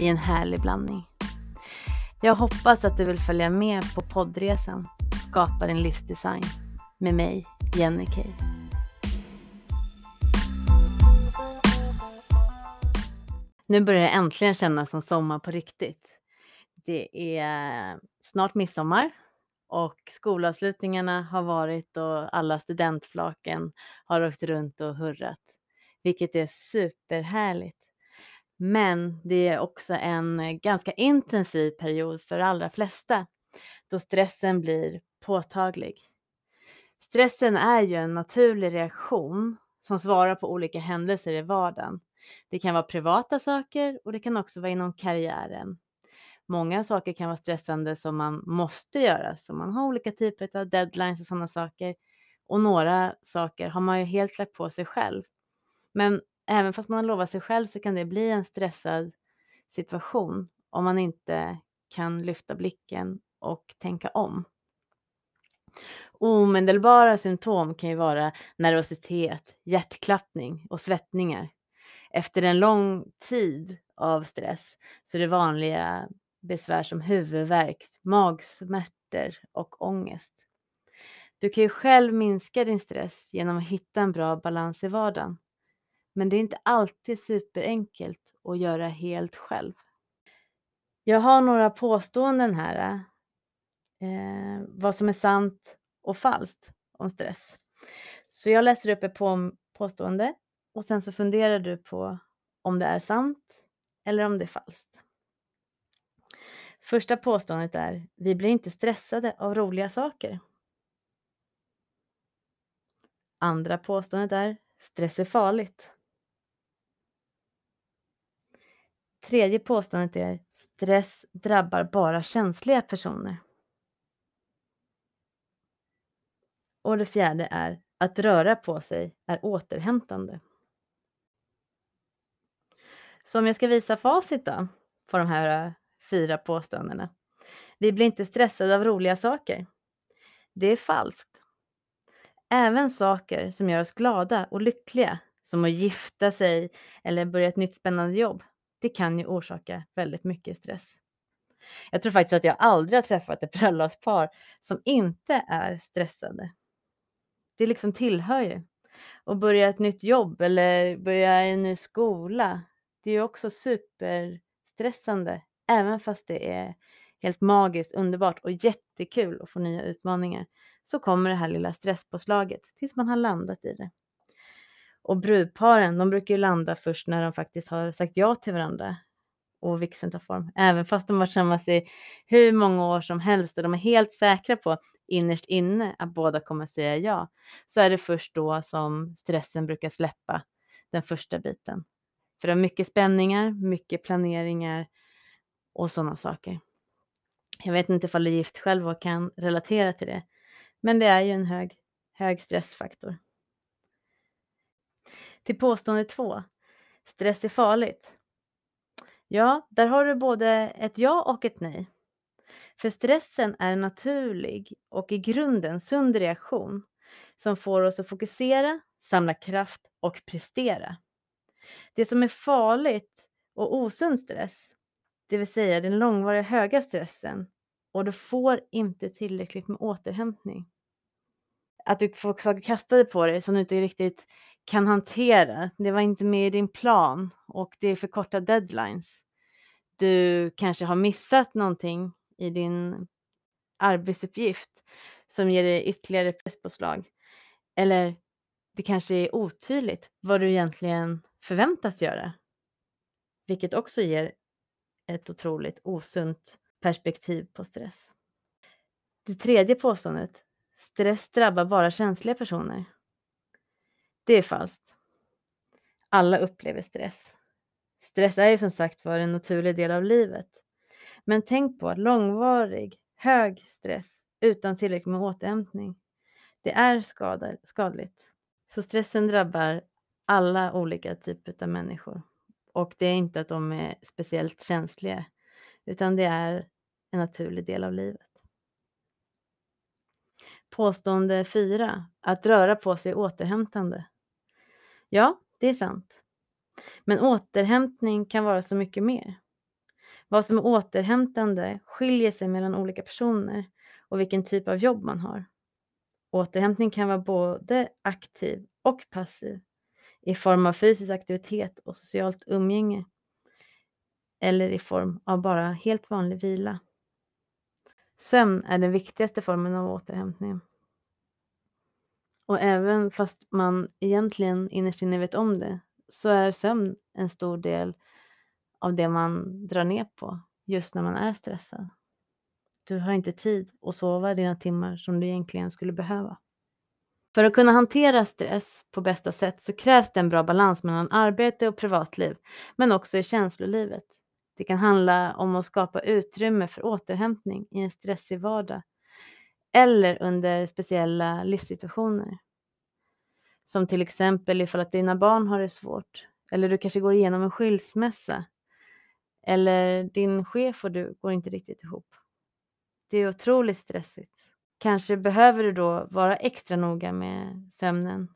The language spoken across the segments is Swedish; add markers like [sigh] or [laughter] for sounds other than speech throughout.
i en härlig blandning. Jag hoppas att du vill följa med på poddresan Skapa din livsdesign med mig, Jenny Kay. Nu börjar det äntligen kännas som sommar på riktigt. Det är snart midsommar och skolavslutningarna har varit och alla studentflaken har åkt runt och hurrat, vilket är superhärligt. Men det är också en eh, ganska intensiv period för de allra flesta då stressen blir påtaglig. Stressen är ju en naturlig reaktion som svarar på olika händelser i vardagen. Det kan vara privata saker och det kan också vara inom karriären. Många saker kan vara stressande som man måste göra, så man har olika typer av deadlines och sådana saker. Och några saker har man ju helt lagt på sig själv. Men även fast man har lovat sig själv så kan det bli en stressad situation om man inte kan lyfta blicken och tänka om. Omedelbara symptom kan ju vara nervositet, hjärtklappning och svettningar. Efter en lång tid av stress så är det vanliga besvär som huvudvärk, magsmärtor och ångest. Du kan ju själv minska din stress genom att hitta en bra balans i vardagen. Men det är inte alltid superenkelt att göra helt själv. Jag har några påståenden här. Eh, vad som är sant och falskt om stress. Så jag läser upp ett på påstående och sen så funderar du på om det är sant eller om det är falskt. Första påståendet är, vi blir inte stressade av roliga saker. Andra påståendet är, stress är farligt. Tredje påståendet är stress drabbar bara känsliga personer. Och det fjärde är att röra på sig är återhämtande. Så om jag ska visa facit då på de här eh, fyra påståendena. Vi blir inte stressade av roliga saker. Det är falskt. Även saker som gör oss glada och lyckliga, som att gifta sig eller börja ett nytt spännande jobb, det kan ju orsaka väldigt mycket stress. Jag tror faktiskt att jag aldrig har träffat ett [laughs] bröllopspar som inte är stressade. Det liksom tillhör ju. Och börja ett nytt jobb eller börja en ny skola, det är ju också superstressande, även fast det är helt magiskt, underbart och jättekul att få nya utmaningar, så kommer det här lilla stresspåslaget tills man har landat i det. Och brudparen, de brukar ju landa först när de faktiskt har sagt ja till varandra och vigseln tar form. Även fast de har varit tillsammans i hur många år som helst och de är helt säkra på innerst inne att båda kommer säga ja, så är det först då som stressen brukar släppa den första biten. För det är mycket spänningar, mycket planeringar och sådana saker. Jag vet inte ifall du är gift själv och kan relatera till det, men det är ju en hög, hög stressfaktor. Till påstående två. Stress är farligt. Ja, där har du både ett ja och ett nej. För stressen är en naturlig och i grunden sund reaktion som får oss att fokusera, samla kraft och prestera. Det som är farligt och osund stress, det vill säga den långvariga höga stressen och du får inte tillräckligt med återhämtning. Att du får saker kastade på dig som du inte riktigt kan hantera. Det var inte med i din plan och det är för korta deadlines. Du kanske har missat någonting i din arbetsuppgift som ger dig ytterligare presspåslag. Eller det kanske är otydligt vad du egentligen förväntas göra. Vilket också ger ett otroligt osunt perspektiv på stress. Det tredje påståendet, stress drabbar bara känsliga personer. Det är falskt. Alla upplever stress. Stress är ju som sagt var en naturlig del av livet. Men tänk på att långvarig, hög stress utan tillräckligt med återhämtning, det är skadligt. Så stressen drabbar alla olika typer av människor. Och det är inte att de är speciellt känsliga, utan det är en naturlig del av livet. Påstående 4. Att röra på sig återhämtande. Ja, det är sant. Men återhämtning kan vara så mycket mer. Vad som är återhämtande skiljer sig mellan olika personer och vilken typ av jobb man har. Återhämtning kan vara både aktiv och passiv i form av fysisk aktivitet och socialt umgänge eller i form av bara helt vanlig vila. Sömn är den viktigaste formen av återhämtning. Och även fast man egentligen innerst inne vet om det så är sömn en stor del av det man drar ner på just när man är stressad. Du har inte tid att sova dina timmar som du egentligen skulle behöva. För att kunna hantera stress på bästa sätt så krävs det en bra balans mellan arbete och privatliv, men också i känslolivet. Det kan handla om att skapa utrymme för återhämtning i en stressig vardag eller under speciella livssituationer. Som till exempel ifall att dina barn har det svårt eller du kanske går igenom en skilsmässa eller din chef och du går inte riktigt ihop. Det är otroligt stressigt. Kanske behöver du då vara extra noga med sömnen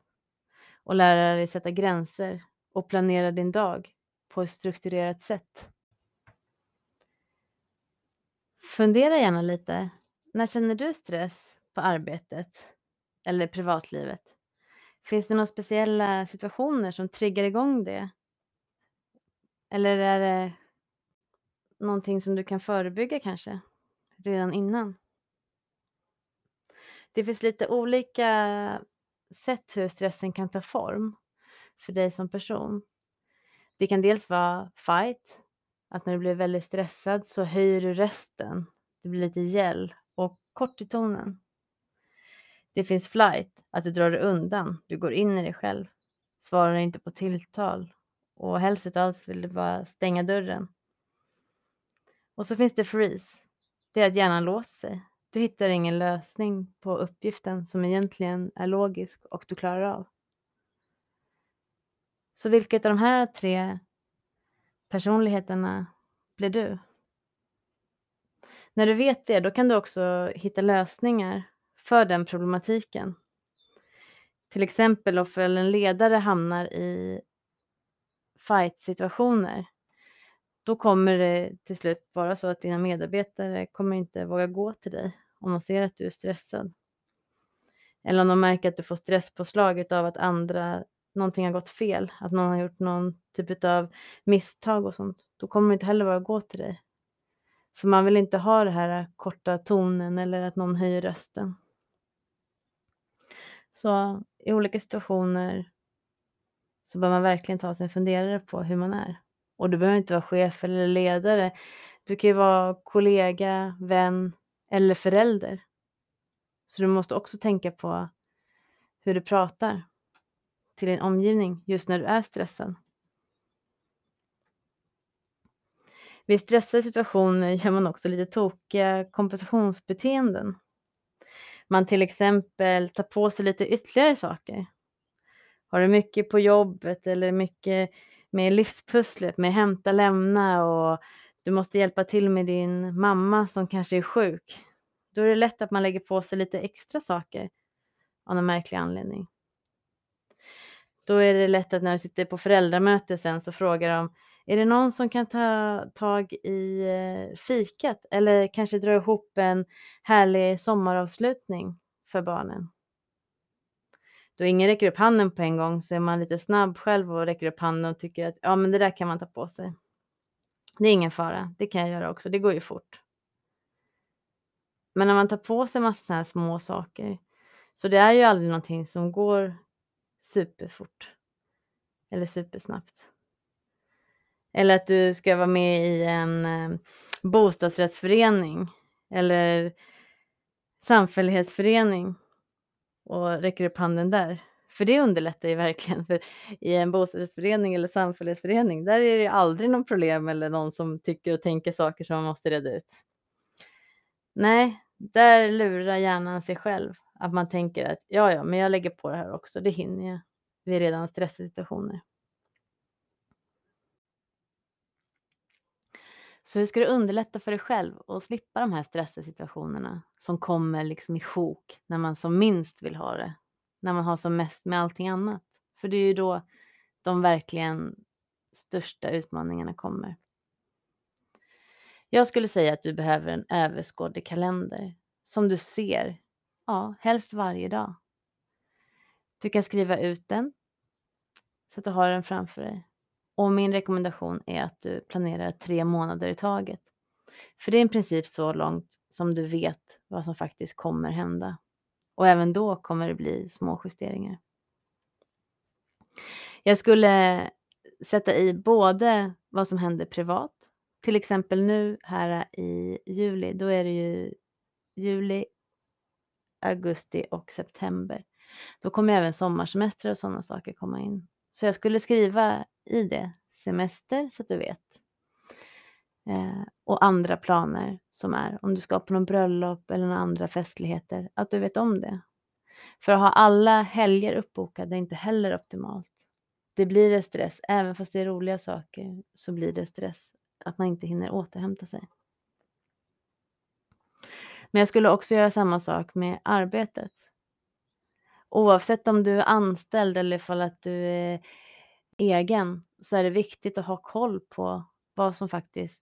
och lära dig sätta gränser och planera din dag på ett strukturerat sätt. Fundera gärna lite. När känner du stress på arbetet eller privatlivet? Finns det några speciella situationer som triggar igång det? Eller är det någonting som du kan förebygga kanske redan innan? Det finns lite olika sätt hur stressen kan ta form för dig som person. Det kan dels vara fight, att när du blir väldigt stressad så höjer du rösten, du blir lite gäll och kort i tonen. Det finns flight, att du drar dig undan, du går in i dig själv, svarar inte på tilltal och helst utav allt vill du bara stänga dörren. Och så finns det freeze, det är att hjärnan låser sig. Du hittar ingen lösning på uppgiften som egentligen är logisk och du klarar av. Så vilket av de här tre personligheterna blir du? När du vet det, då kan du också hitta lösningar för den problematiken. Till exempel om en ledare hamnar i fight-situationer, då kommer det till slut vara så att dina medarbetare kommer inte våga gå till dig om de ser att du är stressad. Eller om de märker att du får stresspåslag av att andra, någonting har gått fel, att någon har gjort någon typ av misstag och sånt, då kommer de inte heller våga gå till dig. För man vill inte ha det här eh, korta tonen eller att någon höjer rösten. Så i olika situationer så bör man verkligen ta sig en funderare på hur man är. Och du behöver inte vara chef eller ledare. Du kan ju vara kollega, vän eller förälder. Så du måste också tänka på hur du pratar till din omgivning just när du är stressad. Vid stressade situationer eh, gör man också lite tokiga kompensationsbeteenden. Man till exempel tar på sig lite ytterligare saker. Har du mycket på jobbet eller mycket med livspusslet med hämta, lämna och du måste hjälpa till med din mamma som kanske är sjuk. Då är det lätt att man lägger på sig lite extra saker av någon märklig anledning. Då är det lätt att när du sitter på föräldramöte sen så frågar de är det någon som kan ta tag i eh, fikat eller kanske dra ihop en härlig sommaravslutning för barnen? Då ingen räcker upp handen på en gång så är man lite snabb själv och räcker upp handen och tycker att ja, men det där kan man ta på sig. Det är ingen fara, det kan jag göra också, det går ju fort. Men när man tar på sig massa sådana här små saker, så det är ju aldrig någonting som går superfort eller supersnabbt. Eller att du ska vara med i en eh, bostadsrättsförening eller samfällighetsförening och räcker upp handen där. För det underlättar ju verkligen. För i en bostadsrättsförening eller samfällighetsförening, där är det aldrig något problem eller någon som tycker och tänker saker som man måste reda ut. Nej, där lurar hjärnan sig själv. Att man tänker att ja, ja, men jag lägger på det här också, det hinner jag. Vi är redan stressituationer. Så hur ska du underlätta för dig själv och slippa de här stressituationerna som kommer liksom i sjok när man som minst vill ha det? När man har som mest med allting annat. För det är ju då de verkligen största utmaningarna kommer. Jag skulle säga att du behöver en överskådlig kalender som du ser, ja, helst varje dag. Du kan skriva ut den så att du har den framför dig. Och min rekommendation är att du planerar tre månader i taget. För det är i princip så långt som du vet vad som faktiskt kommer hända. Och även då kommer det bli små justeringar. Jag skulle sätta i både vad som händer privat, till exempel nu här i juli, då är det ju juli, augusti och september. Då kommer även sommarsemester och sådana saker komma in. Så jag skulle skriva i det semester så att du vet. Eh, och andra planer som är om du ska på någon bröllop eller några andra festligheter, att du vet om det. För att ha alla helger uppbokade är inte heller optimalt. Det blir det stress, även fast det är roliga saker så blir det stress att man inte hinner återhämta sig. Men jag skulle också göra samma sak med arbetet. Oavsett om du är anställd eller ifall att du är egen så är det viktigt att ha koll på vad som faktiskt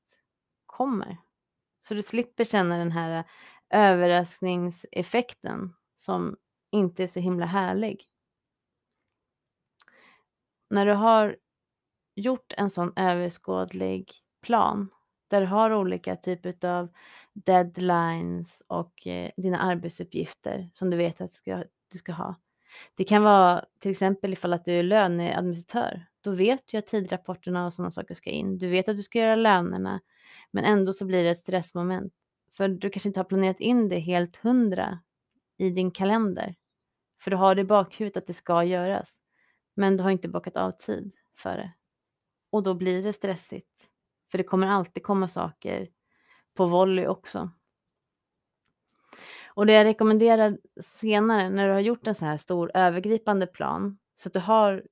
kommer. Så du slipper känna den här eh, överraskningseffekten som inte är så himla härlig. När du har gjort en sån överskådlig plan där du har olika typer av deadlines och eh, dina arbetsuppgifter som du vet att du ska ha. Det kan vara till exempel ifall att du är löneadministratör. Då vet du att tidrapporterna och sådana saker ska in. Du vet att du ska göra lönerna, men ändå så blir det ett stressmoment. För du kanske inte har planerat in det helt hundra i din kalender. För du har det i bakhuvudet att det ska göras. Men du har inte bockat av tid för det. Och då blir det stressigt. För det kommer alltid komma saker på volley också. Och det jag rekommenderar senare när du har gjort en så här stor övergripande plan så att du har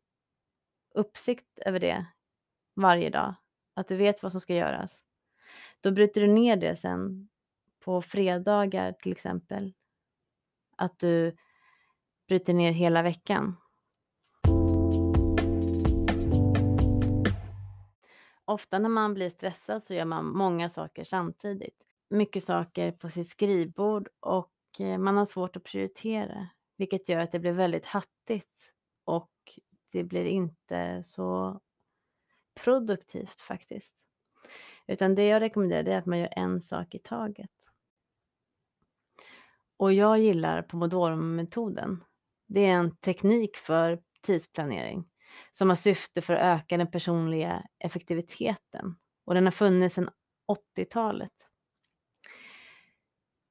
uppsikt över det varje dag, att du vet vad som ska göras. Då bryter du ner det sen på fredagar till exempel. Att du bryter ner hela veckan. Ofta när man blir stressad så gör man många saker samtidigt. Mycket saker på sitt skrivbord och eh, man har svårt att prioritera, vilket gör att det blir väldigt hattigt och det blir inte så produktivt faktiskt. Utan det jag rekommenderar är att man gör en sak i taget. Och jag gillar pomodoro-metoden. Det är en teknik för tidsplanering som har syfte för att öka den personliga effektiviteten och den har funnits sedan 80-talet.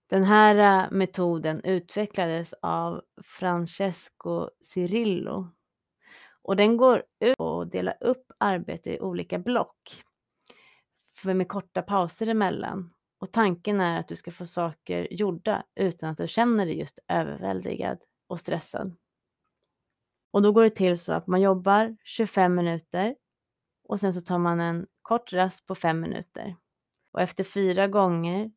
Den här äh, metoden utvecklades av Francesco Cirillo och den går ut på att dela upp arbete i olika block med korta pauser emellan. Och tanken är att du ska få saker gjorda utan att du känner dig just överväldigad och stressad. Och då går det till så att man jobbar 25 minuter och sen så tar man en kort rast på 5 minuter. Och efter fyra gånger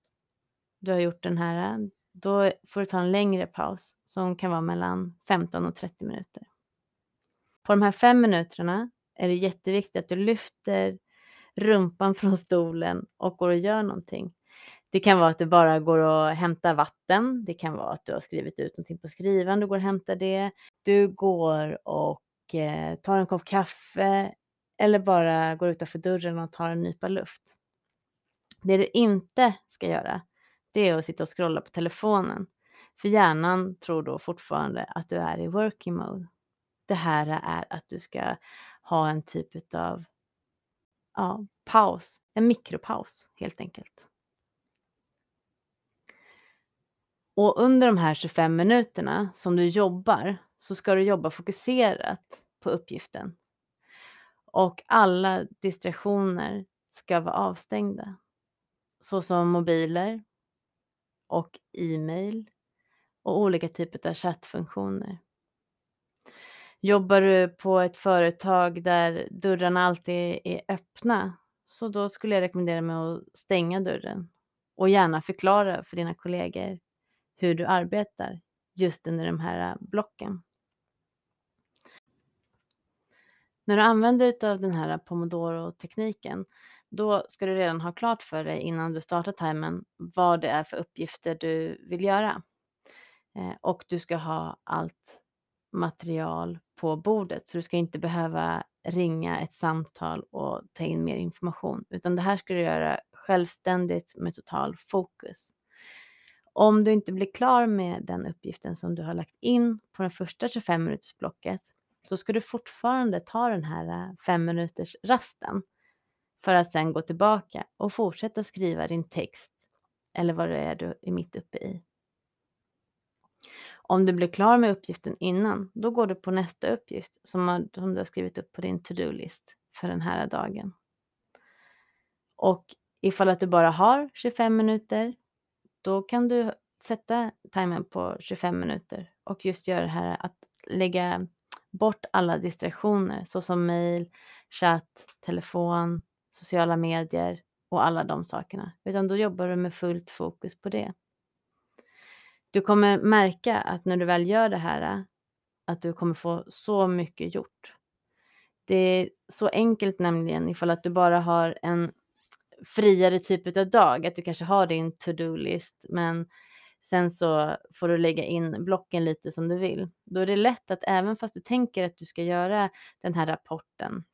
du har gjort den här, då får du ta en längre paus som kan vara mellan 15 och 30 minuter. På de här fem minuterna är det jätteviktigt att du lyfter rumpan från stolen och går och gör någonting. Det kan vara att du bara går och hämtar vatten. Det kan vara att du har skrivit ut någonting på skrivaren, du går och hämtar det. Du går och eh, tar en kopp kaffe eller bara går utanför dörren och tar en nypa luft. Det du inte ska göra, det är att sitta och scrolla på telefonen. För hjärnan tror då fortfarande att du är i working mode. Det här är att du ska ha en typ av ja, paus, en mikropaus helt enkelt. Och under de här 25 minuterna som du jobbar så ska du jobba fokuserat på uppgiften. Och alla distraktioner ska vara avstängda. Såsom mobiler och e-mail och olika typer av chattfunktioner. Jobbar du på ett företag där dörrarna alltid är öppna så då skulle jag rekommendera mig att stänga dörren och gärna förklara för dina kollegor hur du arbetar just under de här äh, blocken. När du använder dig av den här pomodoro-tekniken då ska du redan ha klart för dig innan du startar timern vad det är för uppgifter du vill göra. Eh, och du ska ha allt material på bordet så du ska inte behöva ringa ett samtal och ta in mer information utan det här ska du göra självständigt med total fokus. Om du inte blir klar med den uppgiften som du har lagt in på den första 25 minutersblocket så ska du fortfarande ta den här eh, 5 minuters rasten för att sen gå tillbaka och fortsätta skriva din text eller vad det är du är mitt uppe i. Om du blir klar med uppgiften innan, då går du på nästa uppgift som, du har skrivit upp på din to-do-list för den här dagen. Och ifall att du bara har 25 minuter, då kan du sätta timern på 25 minuter och just göra det här att lägga bort alla distraktioner såsom mail, chatt, telefon, sociala medier och alla de sakerna. Utan då jobbar du med fullt fokus på det. Du kommer märka att när du väl gör det här att du kommer få så mycket gjort. Det är så enkelt nämligen ifall att du bara har en friare typ av dag, att du kanske har din to-do-list men sen så får du lägga in blocken lite som du vill. Då är det lätt att även fast du tänker att du ska göra den här rapporten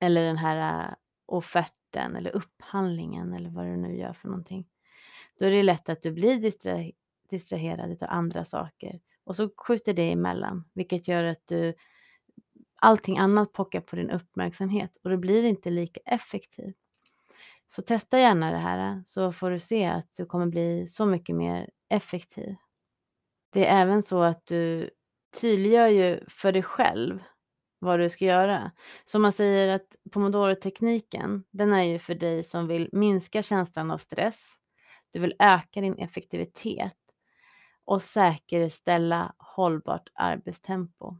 eller den här äh, offerten eller upphandlingen eller vad du nu gör för någonting. Då är det lätt att du blir distra distraherad av andra saker och så skjuter det emellan, vilket gör att du allting annat pockar på din uppmärksamhet och det blir inte lika effektivt. Så testa gärna det här så får du se att du kommer bli så mycket mer effektiv. Det är även så att du tydliggör ju för dig själv vad du ska göra. Så man säger att pomodoro-tekniken, den är ju för dig som vill minska känslan av stress, du vill öka din effektivitet och säkerställa hållbart arbetstempo.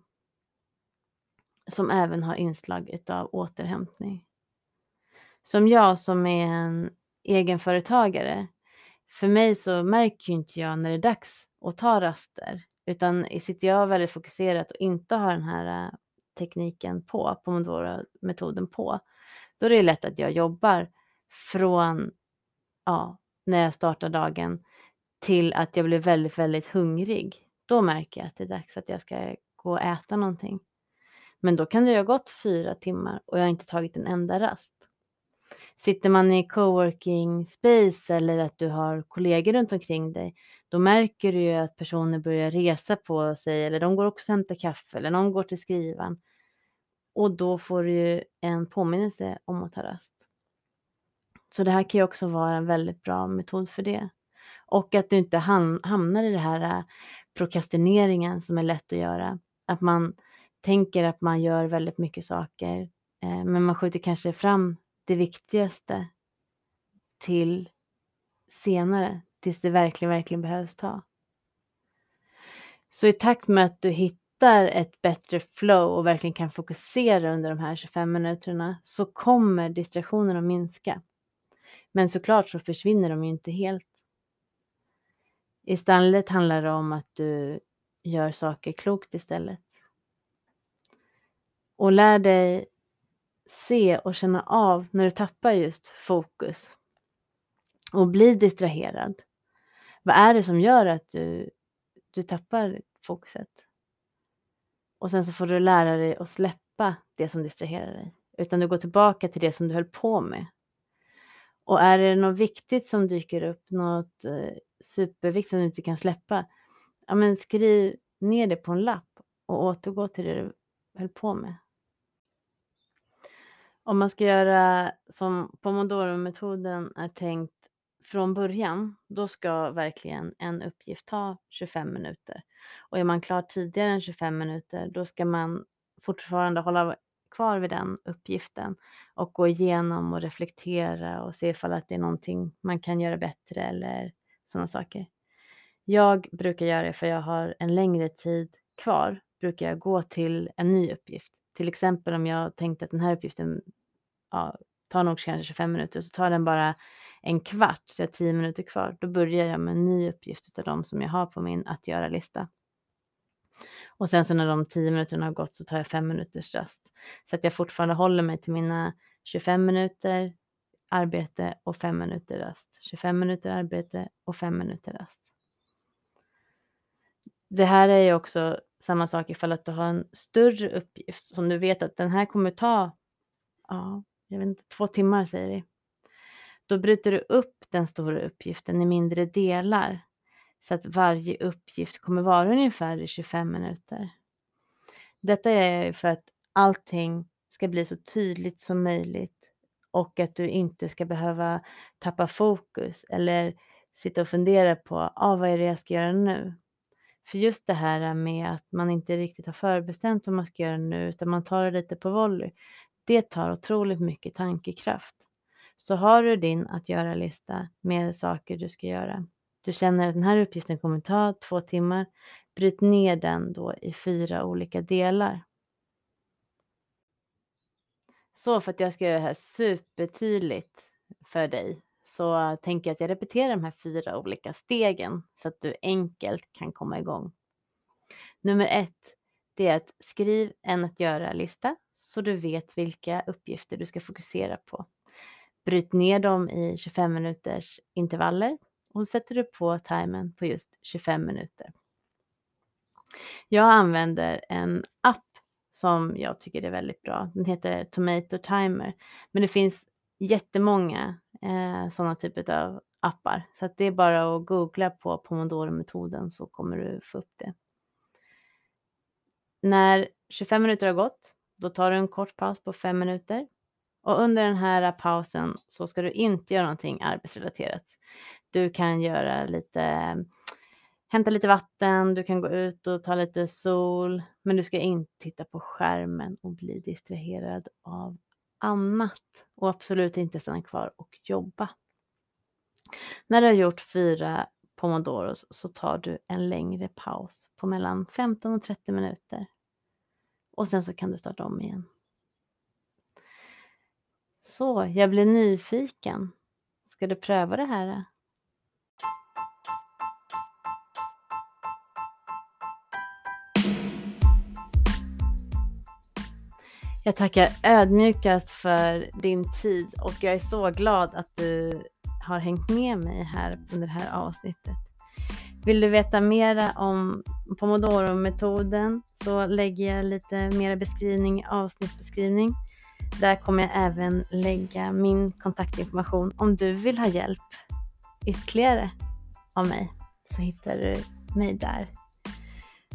Som även har inslag utav återhämtning. Som jag som är en egenföretagare, för mig så märker ju inte jag när det är dags att ta raster. Utan sitter jag väldigt fokuserat och inte har den här äh, tekniken på, pomodoro-metoden på, då är det lätt att jag jobbar från ja, när jag startar dagen till att jag blir väldigt, väldigt hungrig. Då märker jag att det är dags att jag ska gå och äta någonting. Men då kan det ju ha gått fyra timmar och jag har inte tagit en enda rast. Sitter man i coworking space eller att du har kollegor runt omkring dig, då märker du ju att personer börjar resa på sig eller de går också och hämtar kaffe eller någon går till skrivan. Och då får du ju en påminnelse om att ta rast. Så det här kan ju också vara en väldigt bra metod för det. Och att du inte hamnar i det här äh, prokrastineringen som är lätt att göra. Att man tänker att man gör väldigt mycket saker eh, men man skjuter kanske fram det viktigaste till senare, tills det verkligen, verkligen behövs ta. Så i takt med att du hittar ett bättre flow och verkligen kan fokusera under de här 25 minuterna så kommer distraktionen att minska. Men såklart så försvinner de ju inte helt. Istället handlar det om att du gör saker klokt istället. Och lär dig se och känna av när du tappar just fokus och blir distraherad. Vad är det som gör att du, du tappar fokuset? Och sen så får du lära dig att släppa det som distraherar dig, utan du går tillbaka till det som du höll på med. Och är det något viktigt som dyker upp, något eh, superviktigt som du inte kan släppa, ja men skriv ner det på en lapp och återgå till det du höll på med. Om man ska göra som pomodoro-metoden är tänkt från början, då ska verkligen en uppgift ta 25 minuter. Och är man klar tidigare än 25 minuter, då ska man fortfarande hålla kvar vid den uppgiften och gå igenom och reflektera och se ifall att det är någonting man kan göra bättre eller sådana saker. Jag brukar göra det för jag har en längre tid kvar, brukar jag gå till en ny uppgift. Till exempel om jag tänkte att den här uppgiften ja, tar nog kanske 25 minuter, så tar den bara en kvart, så jag har 10 minuter kvar. Då börjar jag med en ny uppgift av de som jag har på min att göra-lista. Och sen så när de 10 minuterna har gått så tar jag 5 minuters rast. Så att jag fortfarande håller mig till mina 25 minuter arbete och 5 minuter rast. 25 minuter arbete och 5 minuter rast. Det här är ju också samma sak ifall att du har en större uppgift som du vet att den här kommer ta, ja, jag vet inte, två timmar säger vi. Då bryter du upp den stora uppgiften i mindre delar så att varje uppgift kommer vara ungefär i 25 minuter. Detta är för att allting ska bli så tydligt som möjligt och att du inte ska behöva tappa fokus eller sitta och fundera på ah, vad är det jag ska göra nu. För just det här med att man inte riktigt har förbestämt vad man ska göra nu utan man tar det lite på volley. Det tar otroligt mycket tankekraft. Så har du din att göra-lista med saker du ska göra. Du känner att den här uppgiften kommer ta två timmar. Bryt ner den då i fyra olika delar. Så för att jag ska göra det här supertydligt för dig så tänker jag att jag repeterar de här fyra olika stegen så att du enkelt kan komma igång. Nummer ett, det är att skriv en att göra-lista så du vet vilka uppgifter du ska fokusera på. Bryt ner dem i 25 minuters intervaller och sätter du på timern på just 25 minuter. Jag använder en app som jag tycker är väldigt bra. Den heter Tomato Timer. Men det finns jättemånga eh, sådana typer av appar. Så att det är bara att googla på Pomodoro-metoden så kommer du få upp det. När 25 minuter har gått, då tar du en kort paus på 5 minuter. Och under den här pausen så ska du inte göra någonting arbetsrelaterat. Du kan göra lite, hämta lite vatten, du kan gå ut och ta lite sol, men du ska inte titta på skärmen och bli distraherad av annat och absolut inte stanna kvar och jobba. När du har gjort fyra pomodoros så tar du en längre paus på mellan 15 och 30 minuter. Och sen så kan du starta om igen. Så, jag blir nyfiken. Ska du pröva det här? Jag tackar ödmjukast för din tid och jag är så glad att du har hängt med mig här under det här avsnittet. Vill du veta mera om Pomodoro-metoden så lägger jag lite mer beskrivning i avsnittsbeskrivning. Där kommer jag även lägga min kontaktinformation om du vill ha hjälp ytterligare av mig så hittar du mig där.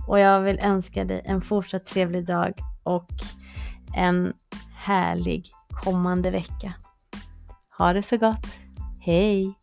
Och jag vill önska dig en fortsatt trevlig dag och en härlig kommande vecka. Ha det så gott. Hej!